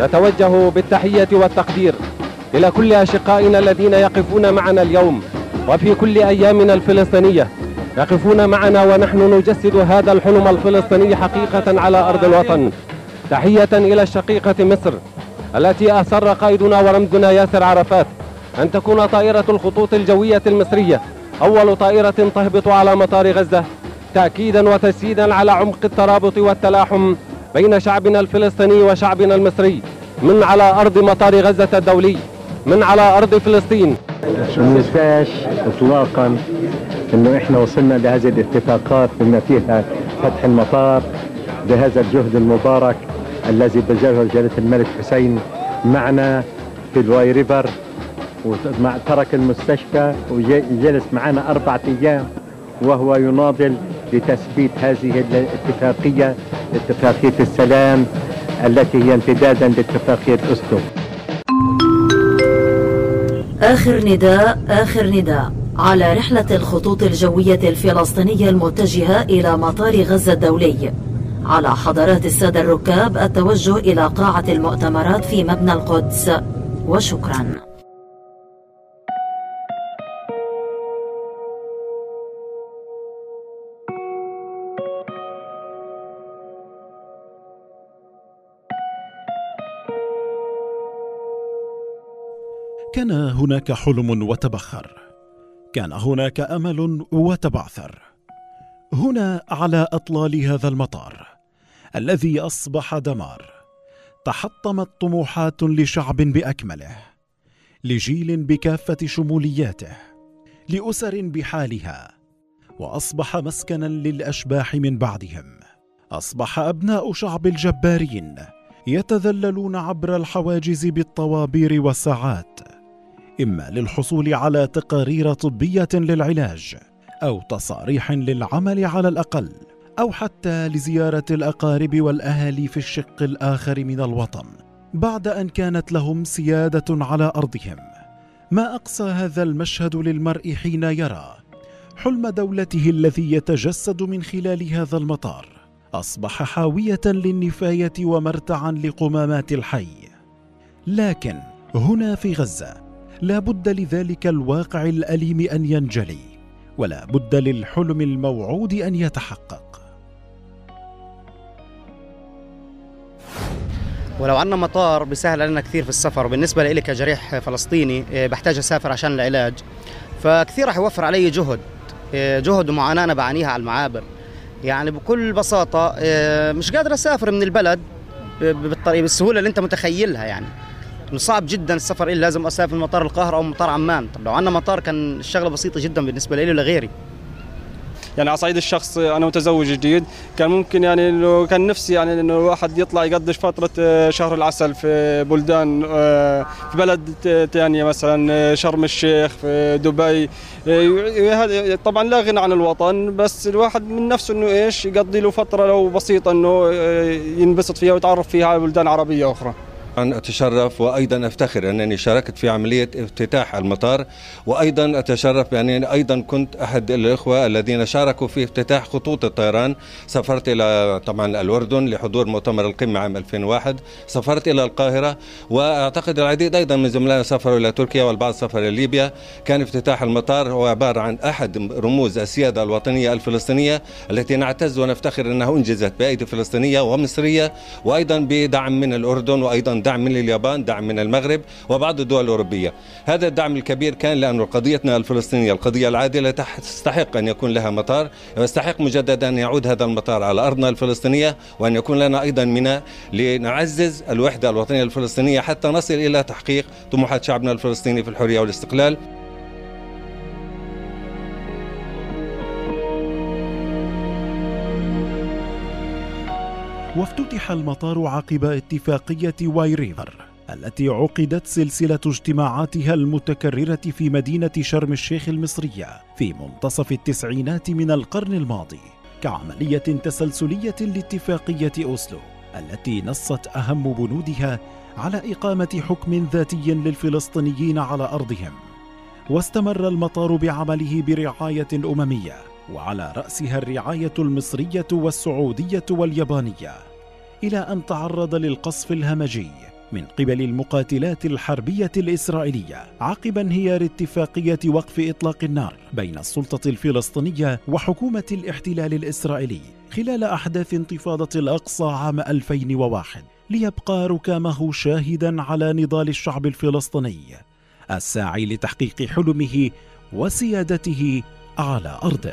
نتوجه بالتحية والتقدير إلى كل أشقائنا الذين يقفون معنا اليوم وفي كل أيامنا الفلسطينية. يقفون معنا ونحن نجسد هذا الحلم الفلسطيني حقيقة على أرض الوطن. تحية إلى الشقيقة مصر التي أسر قائدنا ورمزنا ياسر عرفات أن تكون طائرة الخطوط الجوية المصرية أول طائرة تهبط على مطار غزة تأكيدا وتسييدا على عمق الترابط والتلاحم. بين شعبنا الفلسطيني وشعبنا المصري من على أرض مطار غزة الدولي من على أرض فلسطين. ما ننساش اطلاقا إنه إحنا وصلنا لهذه الاتفاقات بما فيها فتح المطار بهذا الجهد المبارك الذي بذله جلاله الملك حسين معنا في الواي ريفر ومع ترك المستشفى وجلس معنا أربعة أيام وهو يناضل لتثبيت هذه الاتفاقية اتفاقية السلام التي هي امتدادا لاتفاقية أسلو آخر نداء آخر نداء على رحلة الخطوط الجوية الفلسطينية المتجهة إلى مطار غزة الدولي. على حضرات السادة الركاب التوجه إلى قاعة المؤتمرات في مبنى القدس. وشكراً. كان هناك حلم وتبخر. كان هناك أمل وتبعثر. هنا على أطلال هذا المطار الذي أصبح دمار تحطمت طموحات لشعب بأكمله لجيل بكافة شمولياته لأسر بحالها وأصبح مسكنا للأشباح من بعدهم. أصبح أبناء شعب الجبارين يتذللون عبر الحواجز بالطوابير والساعات. إما للحصول على تقارير طبية للعلاج أو تصاريح للعمل على الأقل أو حتى لزيارة الأقارب والأهالي في الشق الآخر من الوطن بعد أن كانت لهم سيادة على أرضهم. ما أقصى هذا المشهد للمرء حين يرى حلم دولته الذي يتجسد من خلال هذا المطار. أصبح حاوية للنفاية ومرتعا لقمامات الحي. لكن هنا في غزة لا بد لذلك الواقع الأليم أن ينجلي ولا بد للحلم الموعود أن يتحقق. ولو عندنا مطار بيسهل علينا كثير في السفر بالنسبة لي كجريح فلسطيني إيه، بحتاج أسافر عشان العلاج. فكثير راح يوفر علي جهد إيه، جهد ومعاناة أنا بعانيها على المعابر. يعني بكل بساطة إيه، مش قادر أسافر من البلد بالطريقة بالسهولة اللي أنت متخيلها يعني. صعب جدا السفر إلي لازم أسافر مطار القاهرة أو مطار عمان. طب لو عندنا مطار كان الشغلة بسيطة جدا بالنسبة لي ولغيري يعني على صعيد الشخص أنا متزوج جديد. كان ممكن يعني انه كان نفسي يعني إنه الواحد يطلع يقضي فترة آه، شهر العسل في بلدان آه، في بلد ثانية مثلا آه، شرم الشيخ في دبي. طبعا لا غنى عن الوطن بس الواحد من نفسه إنه إيش يقضي له فترة لو بسيطة إنه ينبسط فيها ويتعرف فيها على بلدان عربية أخرى. أن أتشرف وأيضا أفتخر أنني شاركت في عملية افتتاح المطار وأيضا أتشرف بأنني أيضا كنت أحد الإخوة الذين شاركوا في افتتاح خطوط الطيران. سافرت إلى طبعا الأردن لحضور مؤتمر القمة عام 2001 سافرت إلى القاهرة وأعتقد العديد أيضا من زملائنا سافروا إلى تركيا والبعض سافر إلى ليبيا. كان افتتاح المطار هو عبارة عن أحد رموز السيادة الوطنية الفلسطينية التي نعتز ونفتخر أنها أنجزت بأيدي فلسطينية ومصرية وأيضا بدعم من الأردن وأيضا دعم من اليابان دعم من المغرب وبعض الدول الأوروبية. هذا الدعم الكبير كان لأن قضيتنا الفلسطينية القضية العادلة تستحق أن يكون لها مطار ويستحق مجددا أن يعود هذا المطار على أرضنا الفلسطينية وأن يكون لنا أيضا ميناء لنعزز الوحدة الوطنية الفلسطينية حتى نصل إلى تحقيق طموحات شعبنا الفلسطيني في الحرية والاستقلال. وافتتح المطار عقب اتفاقية واي ريفر التي عقدت سلسلة اجتماعاتها المتكررة في مدينة شرم الشيخ المصرية في منتصف التسعينات من القرن الماضي كعملية تسلسلية لاتفاقية أوسلو التي نصت أهم بنودها على إقامة حكم ذاتي للفلسطينيين على أرضهم. واستمر المطار بعمله برعاية أممية وعلى رأسها الرعاية المصرية والسعودية واليابانية. إلى أن تعرض للقصف الهمجي من قبل المقاتلات الحربية الإسرائيلية عقب انهيار اتفاقية وقف إطلاق النار بين السلطة الفلسطينية وحكومة الاحتلال الإسرائيلي خلال أحداث انتفاضة الأقصى عام 2001 ليبقى ركامه شاهدا على نضال الشعب الفلسطيني الساعي لتحقيق حلمه وسيادته على أرضه.